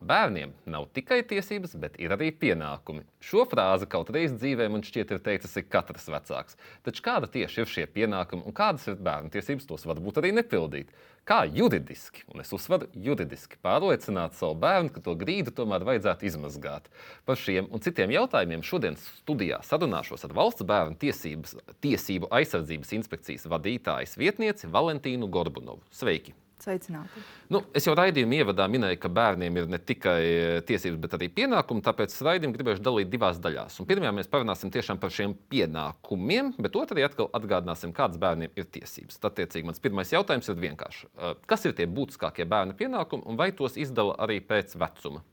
Bērniem nav tikai tiesības, bet ir arī pienākumi. Šo frāzi kaut reiz dzīvē man šķiet ir teicis katrs vecāks. Taču kāda tieši ir šie pienākumi un kādas ir bērnu tiesības, tos varbūt arī nepildīt? Kā juridiski, un es uzsveru juridiski, pārliecināt savu bērnu, ka to grīdu tomēr vajadzētu izmazgāt? Par šiem un citiem jautājumiem šodien studijā sarunāšos ar Valsts bērnu tiesības, tiesību aizsardzības inspekcijas vadītājas vietnieci Valentīnu Gorbunovu. Sveiki! Sveicināti. Nu, es jau raidījuma ievadā minēju, ka bērniem ir ne tikai eh, tiesības, bet arī pienākumi. Tāpēc raidījumu gribēšu dalīt divās daļās. Un pirmajā mēs parunāsim tiešām par šiem pienākumiem, bet otrā atkal atgādināsim, kādas bērniem ir tiesības. Tad, attiecīgi, mans pirmais jautājums ir vienkārši. Eh, kas ir tie būtiskākie bērnu pienākumi un vai tos izdala arī pēc vecuma?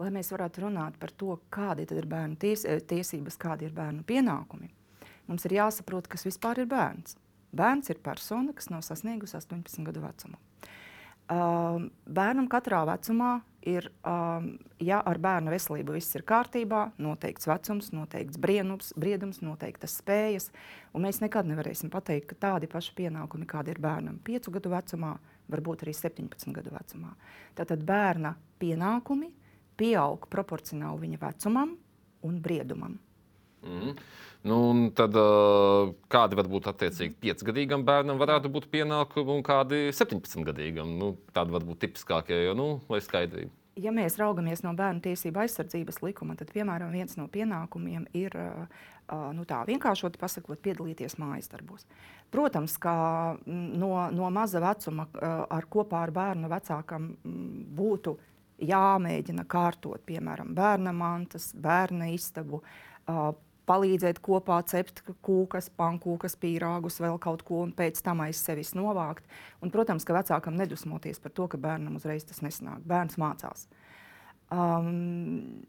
Lai mēs varētu runāt par to, kādi ir bērnu ties, eh, tiesības, kādi ir bērnu pienākumi, mums ir jāsaprot, kas vispār ir bērns. Bērns ir persona, kas nav sasniegusi 18 gadu vecumu. Uh, bērnam katrā vecumā ir, um, ja ar bērnu veselību viss ir kārtībā, noteikts vecums, noteikts brienums, briedums, noteiktas spējas. Mēs nekad nevarēsim pateikt, ka tādi paši pienākumi, kādi ir bērnam 5 gadu vecumā, varbūt arī 17 gadu vecumā. Tātad bērna pienākumi pieaug proporcionāli viņa vecumam un briedumam. Mm. Nu, tad, kādi var būt attiecīgi 5-gadīgam bērnam, varētu būt pienākumi, un kādi 17-gadīgam? Nu, tādi var būt tipiskākie, jo, nu, lai skaidrība. Ja mēs raugamies no bērnu tiesību aizsardzības likuma, tad, piemēram, viens no pienākumiem ir nu, tā vienkāršot pasakot, piedalīties mājas darbos. Protams, ka no, no maza vecuma ar kopā ar bērnu vecākam būtu jāmēģina kārtot, piemēram, bērna mantas, bērna istabu, palīdzēt kopā cept kūkas, pankūkas, pīrāgus, vēl kaut ko, un pēc tam aiz sevis novākt. Un, protams, ka vecākam nedusmoties par to, ka bērnam uzreiz tas nesanāk. Bērns mācās. Um,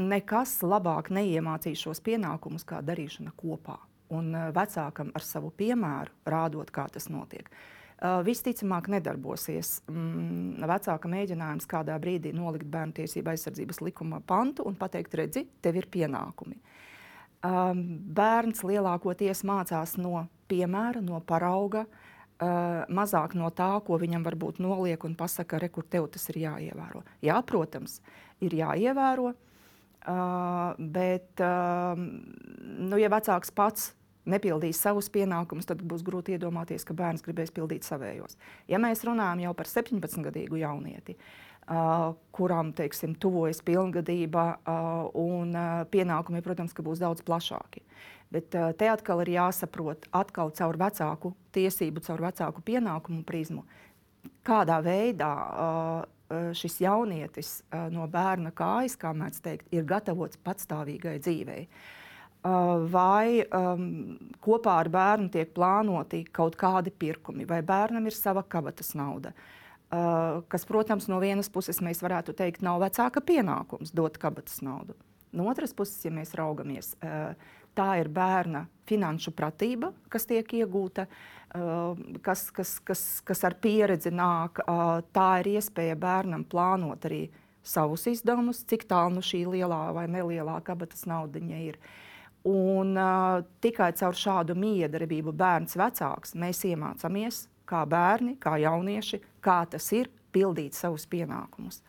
nekas labāk neiemācīs šos pienākumus, kā darīšana kopā. Un uh, vecākam ar savu piemēru rādot, kā tas notiek. Uh, visticamāk, nedarbosies mm, vecāka mēģinājums kādā brīdī nolikt bērnu tiesību aizsardzības likuma pantu un pateikt, redzi, tev ir pienākumi. Uh, um, bērns lielākoties mācās no piemēra, no parauga, uh, mazāk no tā, ko viņam varbūt noliek un pasaka, re, kur tev tas ir jāievēro. Jā, protams, ir jāievēro, uh, bet, uh, nu, ja vecāks pats nepildīs savus pienākumus, tad būs grūti iedomāties, ka bērns gribēs pildīt savējos. Ja mēs runājam jau par 17-gadīgu jaunieti, uh, Kuram teiksim, tuvojas pilngadība, un pienākumi, protams, būs daudz plašāki. Bet te atkal ir jāsaprot, atkal caur vecāku tiesību, caur vecāku pienākumu prizmu, kādā veidā šis jaunietis no bērna kājas, kā mēdz teikt, ir gatavots patstāvīgai dzīvei. Vai um, kopā ar bērnu tiek plānoti kaut kādi pirkumi, vai bērnam ir sava kabatas nauda. Uh, kas, protams, no vienas puses mēs varētu teikt, nav vecāka pienākums dot kabatas naudu. No otras puses, ja mēs raugamies, tā ir bērna finanšu pratība, kas tiek iegūta, kas, kas, kas, kas ar pieredzi nāk. Tā ir iespēja bērnam plānot arī savus izdevumus, cik tālu nu šī lielā vai nelielā kabatas naudiņa ir. Un, uh, tikai caur šādu miedarbību bērns vecāks mēs iemācāmies kā bērni, kā jaunieši, kā tas ir pildīt savus pienākumus.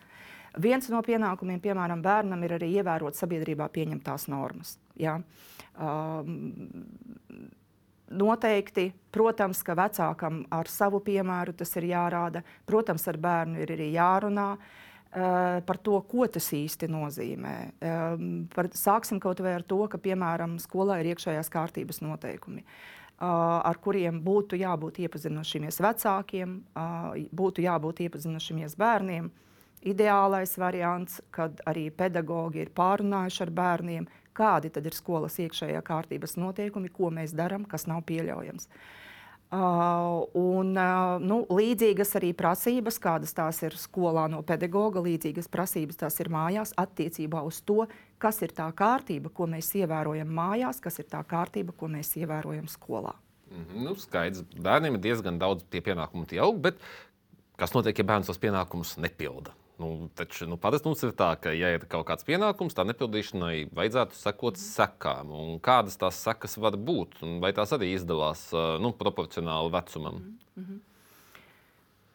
Viens no pienākumiem, piemēram, bērnam ir arī ievērot sabiedrībā pieņemtās normas. Ja? Um, noteikti, protams, ka vecākam ar savu piemēru tas ir jārāda. Protams, ar bērnu ir arī jārunā. Uh, par to, ko tas īsti nozīmē. Um, par, sāksim kaut vai ar to, ka, piemēram, skolā ir iekšējās kārtības noteikumi. Uh, ar kuriem būtu jābūt iepazinušamies vecākiem, būtu jābūt iepazinušamies bērniem. Ideālais variants, kad arī pedagogi ir pārunājuši ar bērniem, kādi tad ir skolas iekšējā kārtības noteikumi, ko mēs darām, kas nav pieļaujams. Uh, un, uh, nu, līdzīgas arī prasības, kādas tās ir skolā no pedagoga, līdzīgas prasības tās ir mājās attiecībā uz to, kas ir tā kārtība, ko mēs ievērojam mājās, kas ir tā kārtība, ko mēs ievērojam skolā. Mm -hmm. nu, skaidrs, bērniem ir diezgan daudz tie pienākumu, tie aug, bet kas notiek, ja bērns tos pienākumus nepilda? Nu, taču nu, parasti mums ir tā, ka, ja ir kaut kāds pienākums, tā nepildīšanai vajadzētu sekot sekām. Kādas tās sekas var būt? Vai tās arī izdalās nu, proporcionāli vecumam? Mm -hmm.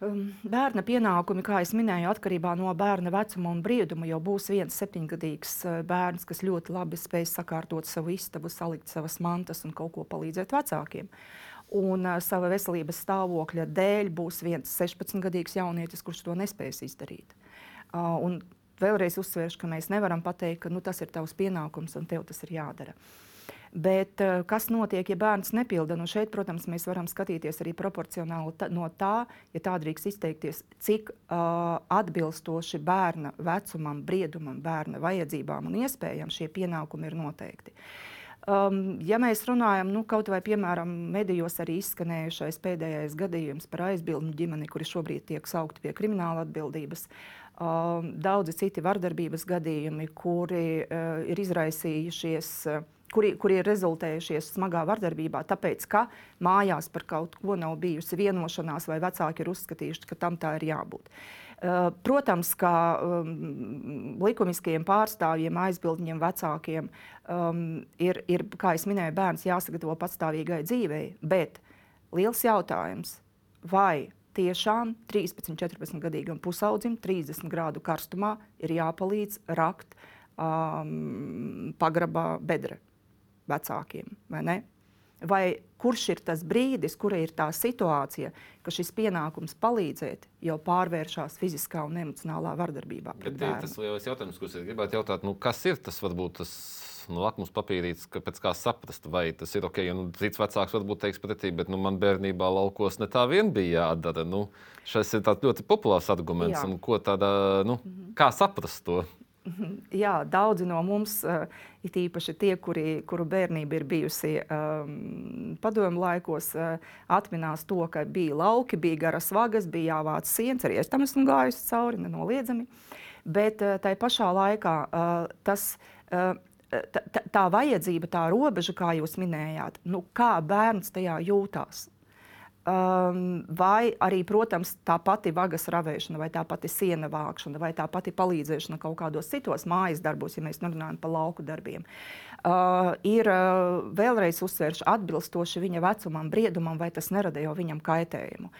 Bērna pienākumi, kā jau minēju, atkarībā no bērna vecuma un brieduma, jau būs viens septiņgadīgs bērns, kas ļoti labi spēj sakārtot savu istabu, salikt savas mantas un kaut ko palīdzēt vecākiem. Un uh, sava veselības stāvokļa dēļ būs viens 16-gadīgs jaunietis, kurš to nespēs izdarīt. Uh, un vēlreiz uzsvēršu, ka mēs nevaram pateikt, ka nu, tas ir tavs pienākums un tev tas ir jādara. Uh, Bet uh, kas notiek, ja bērns nepilda? Nu šeit, protams, mēs varam skatīties arī proporcionāli ta, no tā, ja tā drīkst izteikties, cik uh, atbilstoši bērna vecumam, briedumam, bērna vajadzībām un iespējām šie pienākumi ir noteikti. Um, ja mēs runājam, nu, kaut vai piemēram, medijos arī izskanējušais pēdējais gadījums par aizbildņu ģimeni, kuri šobrīd tiek saukti pie krimināla atbildības, um, daudzi citi vardarbības gadījumi, kuri uh, ir izraisījušies. Uh, kuri, kuri ir rezultējušies smagā vardarbībā, tāpēc, ka mājās par kaut ko nav bijusi vienošanās, vai vecāki ir uzskatījuši, ka tam tā ir jābūt. Uh, protams, ka um, likumiskajiem pārstāvjiem, aizbildņiem, vecākiem um, ir, ir, kā jau minēju, bērns jāsagatavo patstāvīgai dzīvei. Bet liels jautājums, vai tiešām 13, 14 gadīgam pusaudzim 30 grādu karstumā ir jāpalīdz rakt um, pagrabā bedre vecākiem. Vai, kurš ir tas brīdis, kura ir tā situācija, ka šis pienākums palīdzēt jau pārvēršas fiziskā un emocionālā vardarbībā? Bet tas lielais jautājums, ko es gribētu jautāt, nu, kas ir tas varbūt tas nu, lakmus papīrītis, ka pēc kā saprast, vai tas ir ok. Ja, nu, cits vecāks varbūt teiks pretī, bet nu, man bērnībā laukos ne tā vien bija jādara. Nu, šis ir ļoti populārs arguments. Ko tādā, nu, mm -hmm. Kā saprast to? Jā, daudzi no mums, uh, it īpaši tie, kuri, kuru bērnība ir bijusi um, padomu laikos, uh, atminās to, ka bija lauki, bija garas vagas, bija jāvāc sienas. Arī es tam esmu gājusi cauri, nenoliedzami. Bet uh, tai pašā laikā tas. Tā, tā vajadzība, tā robeža, kā jūs minējāt, nu, kā bērns tajā jūtās. Um, vai arī, protams, tā pati vagas ravēšana, vai tā pati siena vākšana, vai tā pati palīdzēšana kaut kādos citos mājas darbos, ja mēs runājam par lauku darbiem, uh, ir uh, vēlreiz uzsvēršu atbilstoši viņa vecumam, briedumam, vai tas nerada jau viņam kaitējumu.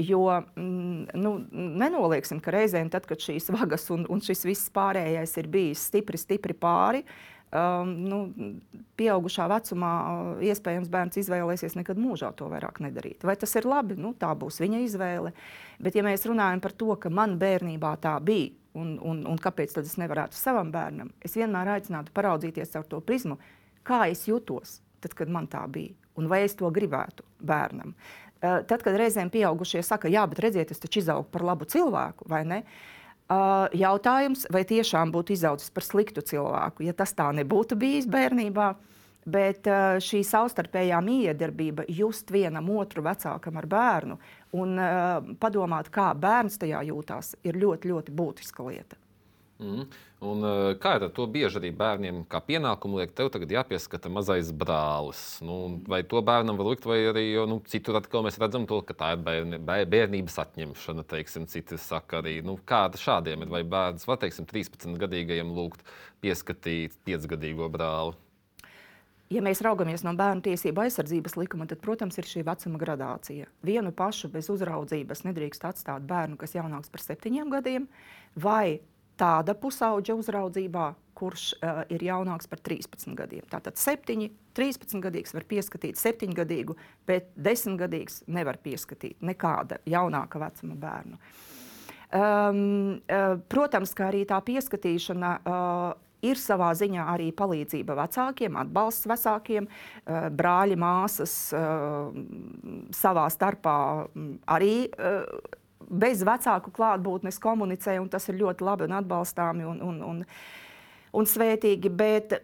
Jo mm, nu, nenolieksim, ka reizēm, tad, kad šīs vagas un, un šis viss pārējais ir bijis stipri, stipri pāri, uh, um, nu, pieaugušā vecumā uh, iespējams bērns izvēlēsies nekad mūžā to vairāk nedarīt. Vai tas ir labi? Nu, tā būs viņa izvēle. Bet, ja mēs runājam par to, ka man bērnībā tā bija, un, un, un kāpēc tad es nevarētu savam bērnam, es vienmēr aicinātu paraudzīties caur to prizmu, kā es jutos, tad, kad man tā bija, un vai es to gribētu bērnam. Uh, tad, kad reizēm pieaugušie saka, jā, bet redziet, es taču izaugu par labu cilvēku, vai ne? Uh, Jautājums, vai tiešām būtu izaudzis par sliktu cilvēku, ja tas tā nebūtu bijis bērnībā. Bet šī savstarpējā miedarbība, just vienam otru vecākam ar bērnu un padomāt, kā bērns tajā jūtās, ir ļoti, ļoti būtiska lieta. Mm. Un, eh, kā ar to bieži arī bērniem, kā pienākumu liek, tev tagad jāpieskata mazais brālis? Nu, vai to bērnam var likt, vai arī jo, nu, citur atkal mēs redzam to, ka tā ir bērni, bērnības atņemšana, teiksim, citi saka arī, nu, kāda šādiem ir, vai bērns var, teiksim, 13 gadīgajam lūgt pieskatīt 5 gadīgo brāli? Ja mēs raugamies no bērnu tiesību aizsardzības likuma, tad, protams, ir šī vecuma gradācija. Vienu pašu bez uzraudzības nedrīkst atstāt bērnu, kas jaunāks par septiņiem gadiem, vai tāda pusauģa uzraudzībā, kurš uh, ir jaunāks par 13 gadiem. Tātad 7, 13 gadīgs var pieskatīt 7 gadīgu, bet 10 gadīgs nevar pieskatīt nekāda jaunāka vecuma bērnu. Um, uh, protams, ka arī tā pieskatīšana uh, ir savā ziņā arī palīdzība vecākiem, atbalsts vecākiem, brāļi, māsas savā starpā arī uh, bez vecāku klātbūtnes komunicē, un tas ir ļoti labi un atbalstāmi. Un, un, un, un svētīgi, bet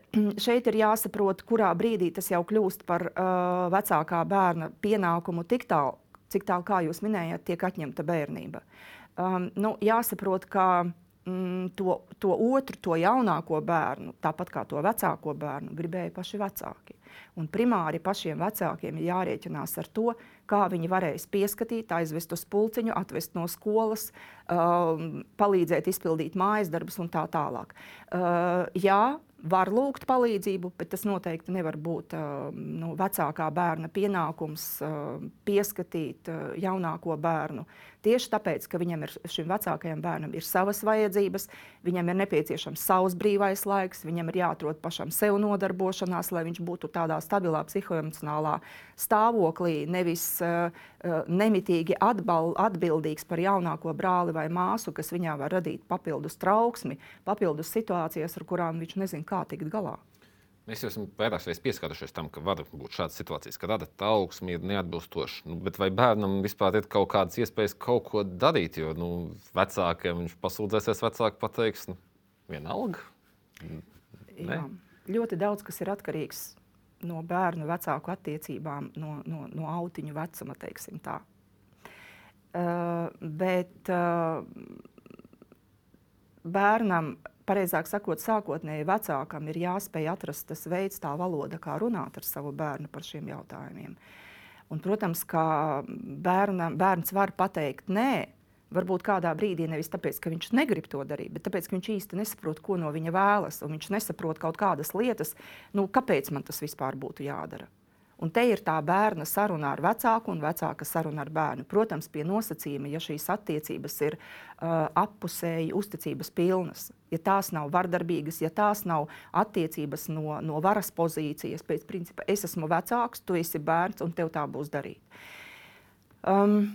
šeit ir jāsaprot, kurā brīdī tas jau kļūst par uh, vecākā bērna pienākumu tik tālu, cik tālu, kā jūs minējāt, tiek atņemta bērnība. Um, nu, jāsaprot, ka mm, to, to otru, to jaunāko bērnu, tāpat kā to vecāko bērnu, gribēja paši vecāki. Un primāri pašiem vecākiem ir jārēķinās ar to, kā viņi varēs pieskatīt, aizvest uz pulciņu, atvest no skolas, um, palīdzēt izpildīt mājas darbus un tā tālāk. Uh, jā, var lūgt palīdzību, bet tas noteikti nevar būt uh, nu, vecākā bērna pienākums uh, pieskatīt uh, jaunāko bērnu. Tieši tāpēc, ka viņam ir šim vecākajam bērnam ir savas vajadzības, viņam ir nepieciešams savs brīvais laiks, viņam ir jāatrod pašam sev nodarbošanās, lai viņš būtu tādā stabilā psihoemocionālā stāvoklī, nevis uh, nemitīgi atbal, atbildīgs par jaunāko brāli vai māsu, kas viņā var radīt papildus trauksmi, papildus situācijas, ar kurām viņš nezina, kā tikt galā. Mēs jau esam vairākas reizes pieskārušies tam, ka var būt šādas situācijas, ka rada trauksmi, ir neatbilstoši. Nu, vai bērnam vispār ir kaut kādas iespējas kaut ko darīt? Jo nu, vecākiem viņš pasūdzēsies, vecāki pateiks, nu, vienalga. Jā, ļoti daudz kas ir atkarīgs no bērnu vecāku attiecībām, no, no, no autiņu vecuma, teiksim tā. Uh, bet uh, bērnam pareizāk sakot, sākotnēji vecākam ir jāspēj atrast tas veids, tā valoda, kā runāt ar savu bērnu par šiem jautājumiem. Un, protams, ka bērna, bērns var pateikt nē, varbūt kādā brīdī nevis tāpēc, ka viņš negrib to darīt, bet tāpēc, ka viņš īsti nesaprot, ko no viņa vēlas, un viņš nesaprot kaut kādas lietas, nu, kāpēc man tas vispār būtu jādara. Un te ir tā bērna saruna ar vecāku un vecāka saruna ar bērnu. Protams, pie nosacījuma, ja šīs attiecības ir uh, appusēji uzticības pilnas, ja tās nav vardarbīgas, ja tās nav attiecības no, no varas pozīcijas, pēc principa es esmu vecāks, tu esi bērns un tev tā būs darīt. Um,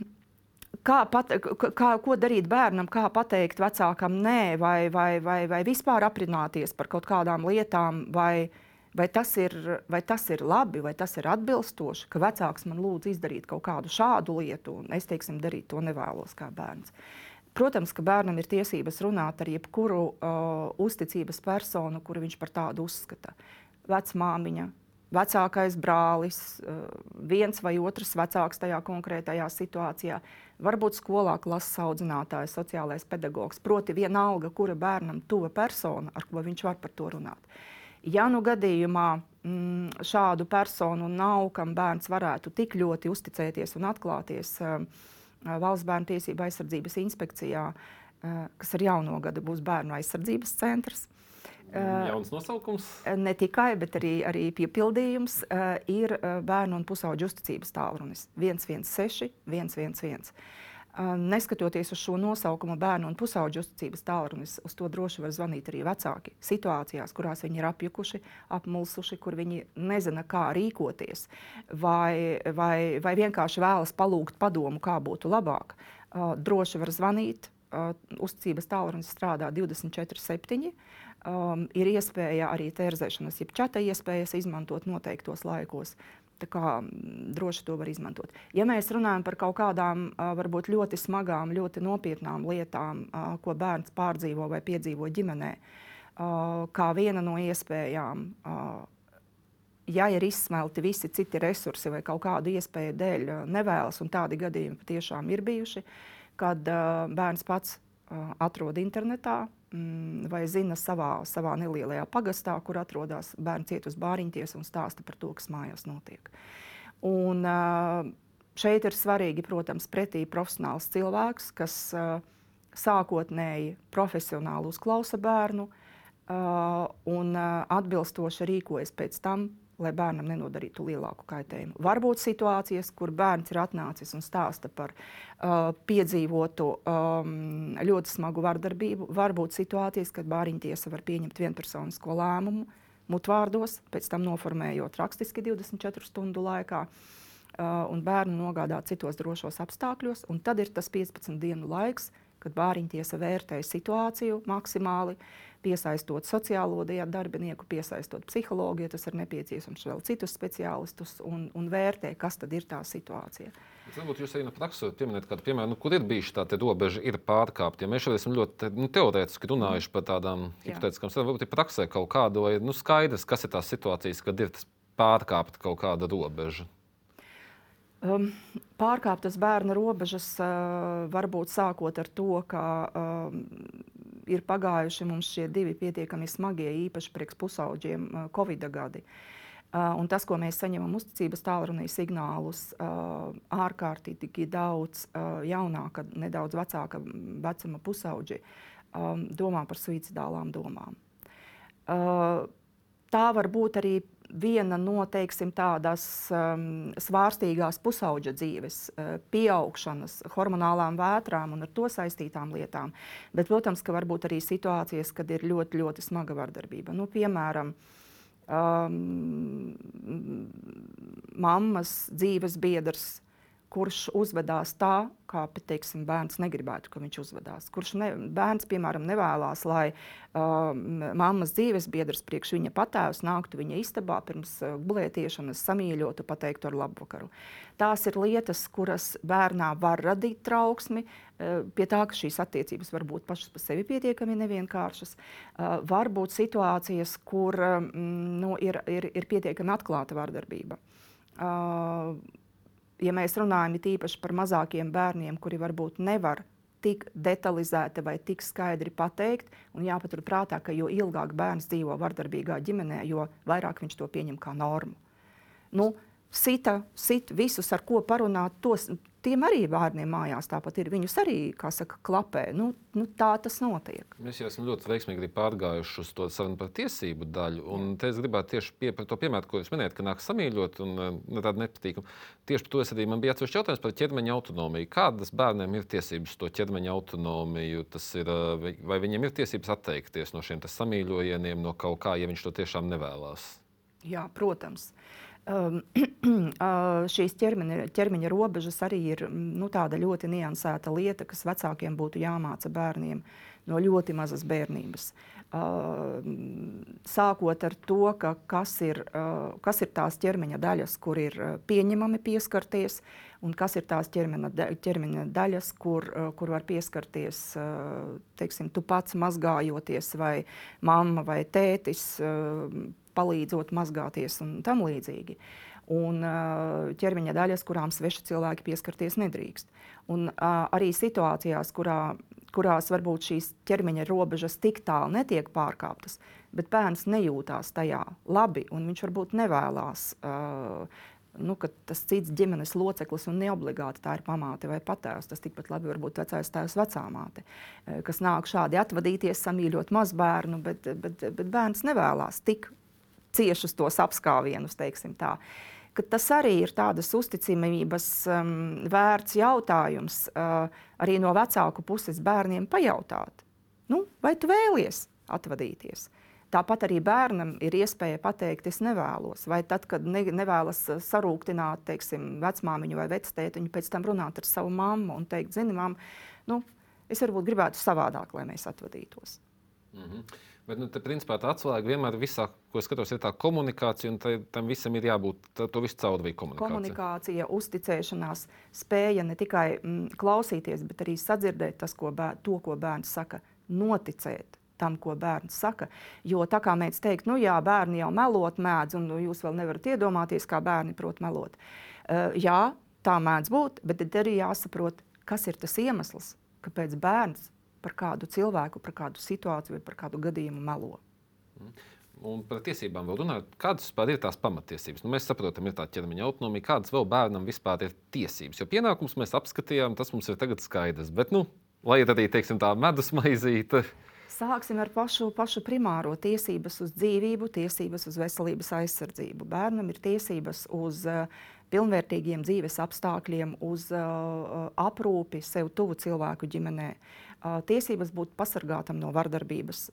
kā pat, kā, ko darīt bērnam, kā pateikt vecākam nē, vai, vai, vai, vai vispār aprunāties par kaut kādām lietām, vai, uh, Vai tas, ir, vai tas ir labi, vai tas ir atbilstoši, ka vecāks man lūdz izdarīt kaut kādu šādu lietu, un es teiksim, darīt to nevēlos kā bērns. Protams, ka bērnam ir tiesības runāt ar jebkuru uh, uzticības personu, kuru viņš par tādu uzskata. Vecmāmiņa, vecākais brālis, uh, viens vai otrs vecāks tajā konkrētajā situācijā, varbūt skolā klases audzinātājs, sociālais pedagogs. Proti, vienalga, kura bērnam tuva persona, ar ko viņš var par to runāt. Ja nu gadījumā mm, šādu personu nav, kam bērns varētu tik ļoti uzticēties un atklāties uh, Valsts bērnu tiesību aizsardzības inspekcijā, uh, kas ar jauno gadu būs bērnu aizsardzības centrs. Uh, Jauns nosaukums? Ne tikai, bet arī, arī piepildījums ir bērnu un pusauģu uzticības tālrunis 116, 111. Neskatoties uz šo nosaukumu, bērnu un pusauģu uzticības tālrunis, uz to droši var zvanīt arī vecāki. Situācijās, kurās viņi ir apjukuši, apmulsuši, kur viņi nezina, kā rīkoties, vai, vai, vai vienkārši vēlas palūgt padomu, kā būtu labāk, droši var zvanīt. Uzticības tālrunis strādā 24-7. Um, ir iespēja arī tērzēšanas, jeb čata iespējas izmantot noteiktos laikos. Kā droši to var izmantot. Ja mēs runājam par kaut kādām varbūt ļoti smagām, ļoti nopietnām lietām, ko bērns pārdzīvo vai piedzīvo ģimenē, kā viena no iespējām, ja ir izsmelti visi citi resursi vai kaut kādu iespēju dēļ nevēlas, un tādi gadījumi patiešām ir bijuši, kad bērns pats atrod internetā mm, vai zina savā, savā nelielajā pagastā, kur atrodas bērns iet uz bāriņties un stāsta par to, kas mājās notiek. Un, šeit ir svarīgi, protams, pretī profesionāls cilvēks, kas sākotnēji profesionāli uzklausa bērnu un atbilstoši rīkojas pēc tam, lai bērnam nenodarītu lielāku kaitējumu. Varbūt situācijas, kur bērns ir atnācis un stāsta par uh, piedzīvotu um, ļoti smagu vardarbību, varbūt situācijas, kad bāriņtiesa var pieņemt vienpersonisko lēmumu mutvārdos, pēc tam noformējot rakstiski 24 stundu laikā. Uh, un bērnu nogādāt citos drošos apstākļos, un tad ir tas 15 dienu laiks, kad bāriņtiesa vērtē situāciju maksimāli, uh, piesaistot sociālo darbinieku, piesaistot psihologu, ja tas ir nepieciešams, vēl citus speciālistus un, un vērtē, kas tad ir tā situācija. Varbūt jūs arī no prakses pieminat, kādu piemēru, nu, kur ir bijuši tādi robeži, ir pārkāpti. Ja mēs šodien esam ļoti nu, teorētiski runājuši par tādām hipotētiskām lietām, varbūt ir praksē kaut kāda, vai nu, skaidrs, kas ir tās situācijas, kad ir pārkāpta kaut kāda robeža. Um, pārkāptas bērna robežas uh, varbūt sākot ar to, ka um, ir pagājuši mums šie divi pietiekami smagie, īpaši priekš pusauģiem, Covid gadi. Uh, un tas, ko mēs saņemam uzticības tālrunī signālus, uh, ārkārtīgi daudz uh, jaunāka, nedaudz vecāka vecuma pusauģi um, domā par suicidālām domām. Uh, tā var būt arī viena no teiksim, tādas um, svārstīgās pusauģa dzīves, uh, pieaugšanas, hormonālām vētrām un ar to saistītām lietām. Bet, protams, ka var būt arī situācijas, kad ir ļoti, ļoti smaga vardarbība. Nu, piemēram, um, mammas dzīves biedrs kurš uzvedās tā, kā teiksim, bērns negribētu, ka viņš uzvedās. Kurš ne, bērns, piemēram, nevēlas, lai uh, mammas dzīves biedrs priekš viņa patēvs nāktu viņa istabā pirms uh, gulētiešanas, samīļotu, pateiktu ar labvakaru. Tās ir lietas, kuras bērnā var radīt trauksmi, uh, pie tā, ka šīs attiecības var būt pašas par sevi pietiekami nevienkāršas. Uh, var būt situācijas, kur um, nu, ir, ir, ir pietiekami atklāta vardarbība. Uh, ja mēs runājam īpaši par mazākiem bērniem, kuri varbūt nevar tik detalizēti vai tik skaidri pateikt, un jāpaturprātā, ka jo ilgāk bērns dzīvo vardarbīgā ģimenē, jo vairāk viņš to pieņem kā normu. Nu, sita, sit visus, ar ko parunāt, tos, tiem arī bērniem mājās tāpat ir. Viņus arī, kā saka, klapē. Nu, nu, tā tas notiek. Mēs jau esam ļoti veiksmīgi pārgājuši uz to sarunu par tiesību daļu. Un te es gribētu tieši pie, par to piemēru, ko jūs minējat, ka nāk samīļot un ne nu, tāda nepatīkama. Tieši par to es arī man bija atsevišķi jautājums par ķermeņa autonomiju. Kādas bērniem ir tiesības to ķermeņa autonomiju? Tas ir, vai viņiem ir tiesības atteikties no šiem samīļojieniem, no kaut kā, ja viņš to tiešām nevēlas? Jā, protams. Uh, šīs ķermeņa, ķermeņa robežas arī ir nu, tāda ļoti niansēta lieta, kas vecākiem būtu jāmāca bērniem no ļoti mazas bērnības. Sākot ar to, ka kas, ir, kas ir tās ķermeņa daļas, kur ir pieņemami pieskarties, un kas ir tās ķermeņa, ķermeņa daļas, kur, kur var pieskarties teiksim, tu pats mazgājoties, vai mamma vai tētis palīdzot mazgāties un tam līdzīgi. Un ķermeņa daļas, kurām sveši cilvēki pieskarties nedrīkst. Un arī situācijās, kurā, kurās varbūt šīs ķermeņa robežas tik tālu netiek pārkāptas, bet bērns nejūtās tajā labi, un viņš varbūt nevēlas uh, nu, ka tas cits ģimenes loceklis un neobligāti tā ir pamāte vai patēvs. Tas tikpat labi var būt vecais tēvs, vecāmāte, kas nāk šādi atvadīties, samīļot mazbērnu, bet, bet, bet bērns nevēlas tik ciešus tos apskāvienus, teiksim tā. Tas arī ir tādas uzticamības um, vērts jautājums uh, arī no vecāku puses bērniem pajautāt, nu, vai tu vēlies atvadīties. Tāpat arī bērnam ir iespēja pateikt, es nevēlos. Vai tad, kad ne, nevēlas uh, sarūktināt, teiksim, vecmāmiņu vai vectētiņu, pēc tam runāt ar savu mammu un teikt, mamma, nu, es varbūt gribētu savādāk, lai mēs atvadītos. Mm -hmm. Bet, nu, te, principā, tā atslēga vienmēr visā, ko skatos, ir tā komunikācija, un tā, tam visam ir jābūt, to visu caurvīju komunikācija. Komunikācija, uzticēšanās, spēja ne tikai mm, klausīties, bet arī sadzirdēt tas, ko bēr, to, ko bērns saka, noticēt tam, ko bērns saka. Jo tā kā mēs teikt, nu jā, bērni jau melot mēdz, un nu, jūs vēl nevarat iedomāties, kā bērni prot melot. Uh, jā, tā mēdz būt, bet tad arī jāsaprot, kas ir tas iemesls, kāpēc bērns par kādu cilvēku, par kādu situāciju vai par kādu gadījumu melo. Mm. Un par tiesībām vēl runājot, kādas vispār ir tās pamatiesības? Nu, mēs saprotam, ir tā ķermeņa autonomija, kādas vēl bērnam vispār ir tiesības. Jo pienākums mēs apskatījām, tas mums ir tagad skaidrs. Bet, nu, lai arī teiksim, tā medus maizīte. Sāksim ar pašu, pašu primāro tiesības uz dzīvību, tiesības uz veselības aizsardzību. Bērnam ir tiesības uz uh, pilnvērtīgiem dzīves apstākļiem, uz uh, aprūpi sev tuvu cilvēku ģimenē. Uh, tiesības būt pasargātam no vardarbības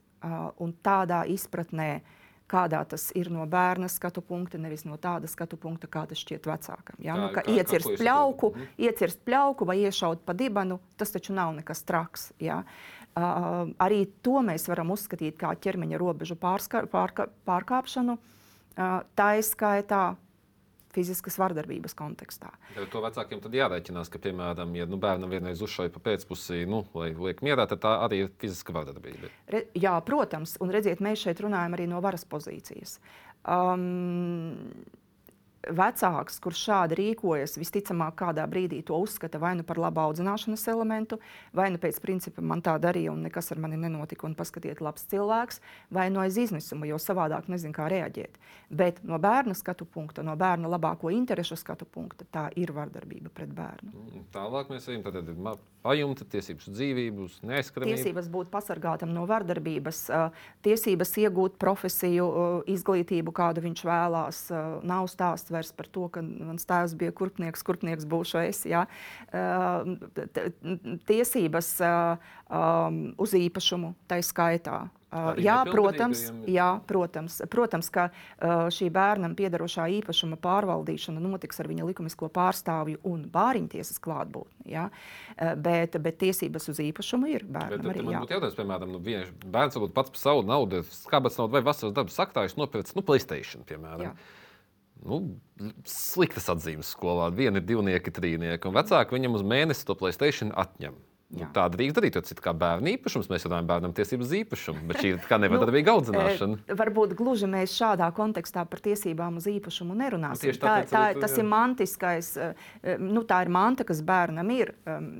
un tādā izpratnē, kādā tas ir no bērna skatu punkta, nevis no tāda skatu punkta, kā tas šķiet vecākam. Ja? Kā, nu, ka kā, iecirst, kā pļauku, mm. iecirst pļauku vai iešaut pa dibanu, tas taču nav nekas traks. Ja? Uh, arī to mēs varam uzskatīt par ķermeņa robežu pārska, pārka, pārkāpšanu. Uh, tā izskaitā fiziskas vardarbības kontekstā. Ja to vecākiem tad jārēķinās, ka, piemēram, ja nu, bērnam vienreiz uzšauja pa pēcpusī, nu, lai liek mierā, tad tā arī ir fiziska vardarbība. Re, jā, protams, un redziet, mēs šeit runājam arī no varas pozīcijas. Um, vecāks, kurš šādi rīkojas, visticamāk, kādā brīdī to uzskata vai nu par labu audzināšanas elementu, vai nu pēc principa man tā darīja un nekas ar mani nenotika, un paskatiet, labs cilvēks, vai no aiz izmisuma, jo savādāk nezinu, kā reaģēt. Bet no bērna skatu punkta, no bērna labāko interešu skatu punkta, tā ir vardarbība pret bērnu. Mm, tālāk mēs ejam, tad ir pajumta tiesības dzīvību, neaizskaramību. Tiesības būt pasargātam no vardarbības, tiesības iegūt profesiju, izglītību, kādu viņš vēlās, nav stāsts vairs par to, ka mans tēvs bija kurpnieks, kurpnieks būšu es. Ja? Tiesības uz īpašumu tai skaitā. Arī jā, protams, jā protams, protams, ka šī bērnam piedarošā īpašuma pārvaldīšana notiks ar viņa likumisko pārstāvju un bāriņtiesas klātbūtni. Uh, bet, bet tiesības uz īpašumu ir Bet, bērnam tad arī man jā. būtu jautājums, piemēram, nu, viens bērns varbūt pats par savu naudu, skābats naudu vai vasaras darbu saktājus nopircis, nu, Playstation, piemēram. Jā. Nu, sliktas atzīmes skolā. Viena ir divnieki, trīnieki, un vecāki viņam uz mēnesi to Playstation atņem. Nu, tā drīkst darīt, jo tas ir kā bērnu īpašums. Mēs runājam par bērnam tiesības uz īpašumu, bet šī ir kā nevadarbīga audzināšana. e, varbūt gluži mēs šādā kontekstā par tiesībām uz īpašumu nerunāsim. Tieši tā, tā, arī tas jā. ir mantiskais, e, e, nu, tā ir manta, kas bērnam ir, um,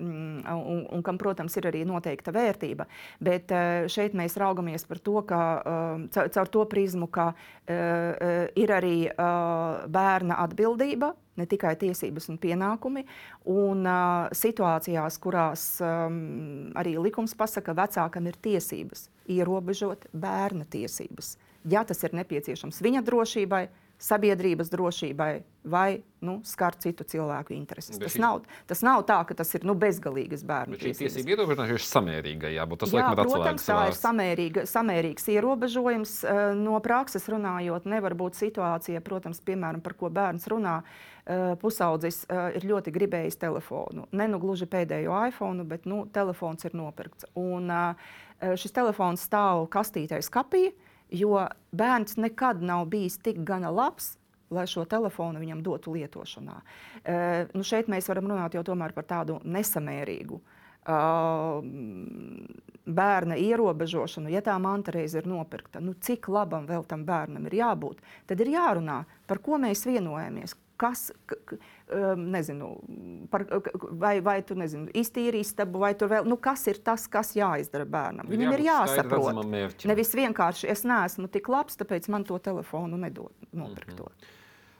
un, un kam, protams, ir arī noteikta vērtība. Bet e, šeit mēs raugamies par to, ka um, caur, to prizmu, ka ir arī bērna atbildība ne tikai tiesības un pienākumi. Un, uh, situācijās, kurās um, arī likums pasaka, ka vecākam ir tiesības ierobežot bērna tiesības, ja tas ir nepieciešams viņa drošībai, sabiedrības drošībai vai nu, skar citu cilvēku intereses. Tas nav, tas nav tā, ka tas ir nu, bezgalīgas bērnu Bet šī tiesības. tiesība ierobežošana ir samērīga. Jābūt tas, laikam, ir protams, atslēgas tā ir samērīga, samērīgs ierobežojums. Eh, No prakses runājot, nevar būt situācija, protams, piemēram, par ko bērns runā. eh, Pusaudzis eh, ir ļoti gribējis telefonu. Ne nu gluži pēdējo iPhone, bet nu, telefons ir nopirkts. Un, šis telefons stāv kastītē skapī, jo bērns nekad nav bijis tik gana labs, lai šo telefonu viņam dotu lietošanā. Uh, nu šeit mēs varam runāt jau par tādu nesamērīgu uh, bērna ierobežošanu. Ja tā manta reiz ir nopirkta, nu cik labam vēl tam bērnam ir jābūt, tad ir jārunā, par ko mēs vienojamies. Kas, k, um, nezinu, par, vai, vai tu nezini, iztīri istabu, vai tur vēl, nu, kas ir tas, kas jāizdara bērnam? Ir Viņam ir jābūt skaidri jāsaprot. Nevis vienkārši es neesmu tik labs, tāpēc man to telefonu nedod nopirkt. to.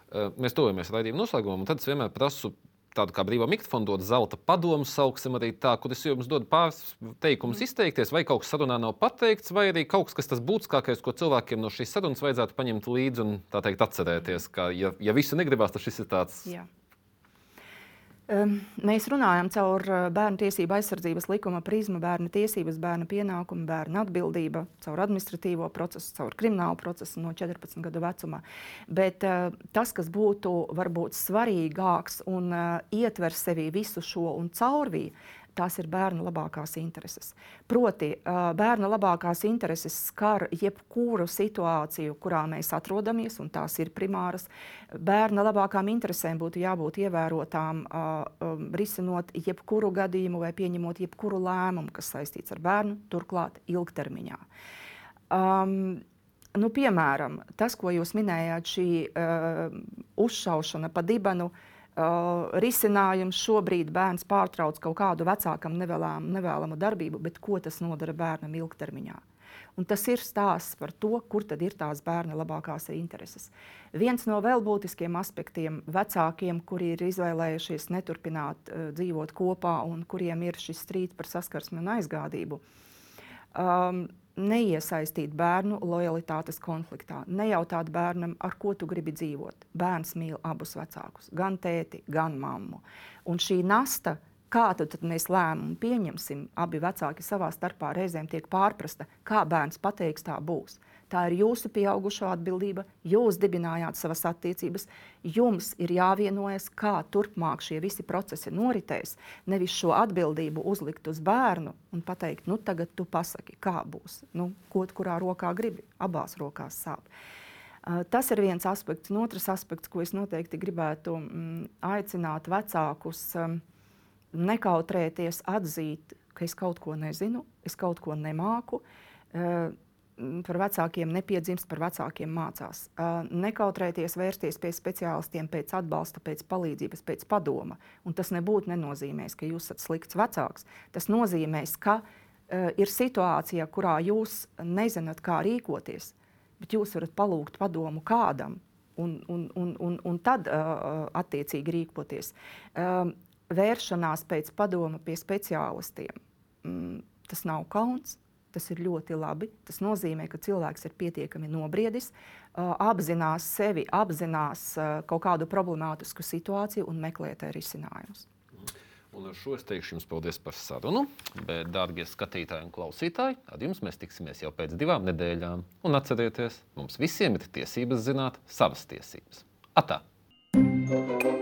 Uh, Mēs tuvojamies raidījuma noslēgumam, un tad es vienmēr prasu tādu kā brīvā mikrofonu, dot zelta padomu, sauksim arī tā, kur es jums dodu pāris teikumus izteikties, vai kaut kas sarunā nav pateikts, vai arī kaut kas, kas tas būtiskākais, ko cilvēkiem no šīs sarunas vajadzētu paņemt līdzi un tā teikt atcerēties, ka, ja, ja visu negribās, tad šis ir tāds. Jā. Mēs runājam caur uh, bērnu tiesību aizsardzības likuma prizmu, bērnu tiesības, bērnu pienākumu, bērnu atbildību, caur administratīvo procesu, caur kriminālu procesu no 14 gadu vecumā. Bet uh, tas, kas būtu varbūt svarīgāks un uh, ietver sevī visu šo un caurvī, tās ir bērnu labākās intereses. Proti, ā, bērnu labākās intereses skar jebkuru situāciju, kurā mēs atrodamies, un tās ir primāras. Bērna labākām interesēm būtu jābūt ievērotām, risinot jebkuru gadījumu vai pieņemot jebkuru lēmumu, kas saistīts ar bērnu, turklāt ilgtermiņā. Um, nu, piemēram, tas, ko jūs minējāt, šī uh, uzšaušana pa dibenu, uh, risinājums šobrīd bērns pārtrauc kaut kādu vecākam nevēlamu, nevēlamu darbību, bet ko tas nodara bērnam ilgtermiņā? Un tas ir stāsts par to, kur tad ir tās bērna labākās intereses. Viens no vēl būtiskiem aspektiem vecākiem, kuri ir izvēlējušies neturpināt uh, dzīvot kopā un kuriem ir šis strīds par saskarsmi un aizgādību, um, neiesaistīt bērnu lojalitātes konfliktā. Nejautāt bērnam, ar ko tu gribi dzīvot. Bērns mīl abus vecākus, gan tēti, gan mammu. Un šī nasta, kādu tad mēs lēmumu pieņemsim, abi vecāki savā starpā reizēm tiek pārprasta, kā bērns pateiks, tā būs. Tā ir jūsu pieaugušo atbildība. Jūs dibinājāt savas attiecības. Jums ir jāvienojas, kā turpmāk šie visi procesi noritēs. Nevis šo atbildību uzlikt uz bērnu un pateikt, nu tagad tu pasaki, kā būs. Nu, ko kurā rokā gribi? Abās rokās sāp. Tas ir viens aspekts. Un otrs aspekts, ko es noteikti gribētu mm, aicināt vecākus, um, nekautrēties atzīt, ka es kaut ko nezinu, es kaut ko nemāku. Uh, par vecākiem nepiedzimst, par vecākiem mācās. Nekautrēties vērsties pie speciālistiem pēc atbalsta, pēc palīdzības, pēc padoma. Un tas nebūtu nenozīmēs, ka jūs esat slikts vecāks. Tas nozīmēs, ka uh, ir situācija, kurā jūs nezināt, kā rīkoties, bet jūs varat palūgt padomu kādam. Un, un, un, un, un tad uh, attiecīgi rīkoties. Uh, vēršanās pēc padoma pie speciālistiem. Mm, tas nav kauns, Tas ir ļoti labi. Tas nozīmē, ka cilvēks ir pietiekami nobriedis, apzinās sevi, apzinās kaut kādu problemātisku situāciju un meklē risinājumus. Un ar šo es teikšu jums paldies par sarunu. Bet, dārgie skatītāji un klausītāji, ar jums mēs tiksimies jau pēc divām nedēļām. Un atcerieties, mums visiem ir tiesības zināt savas tiesības. Atā! thank you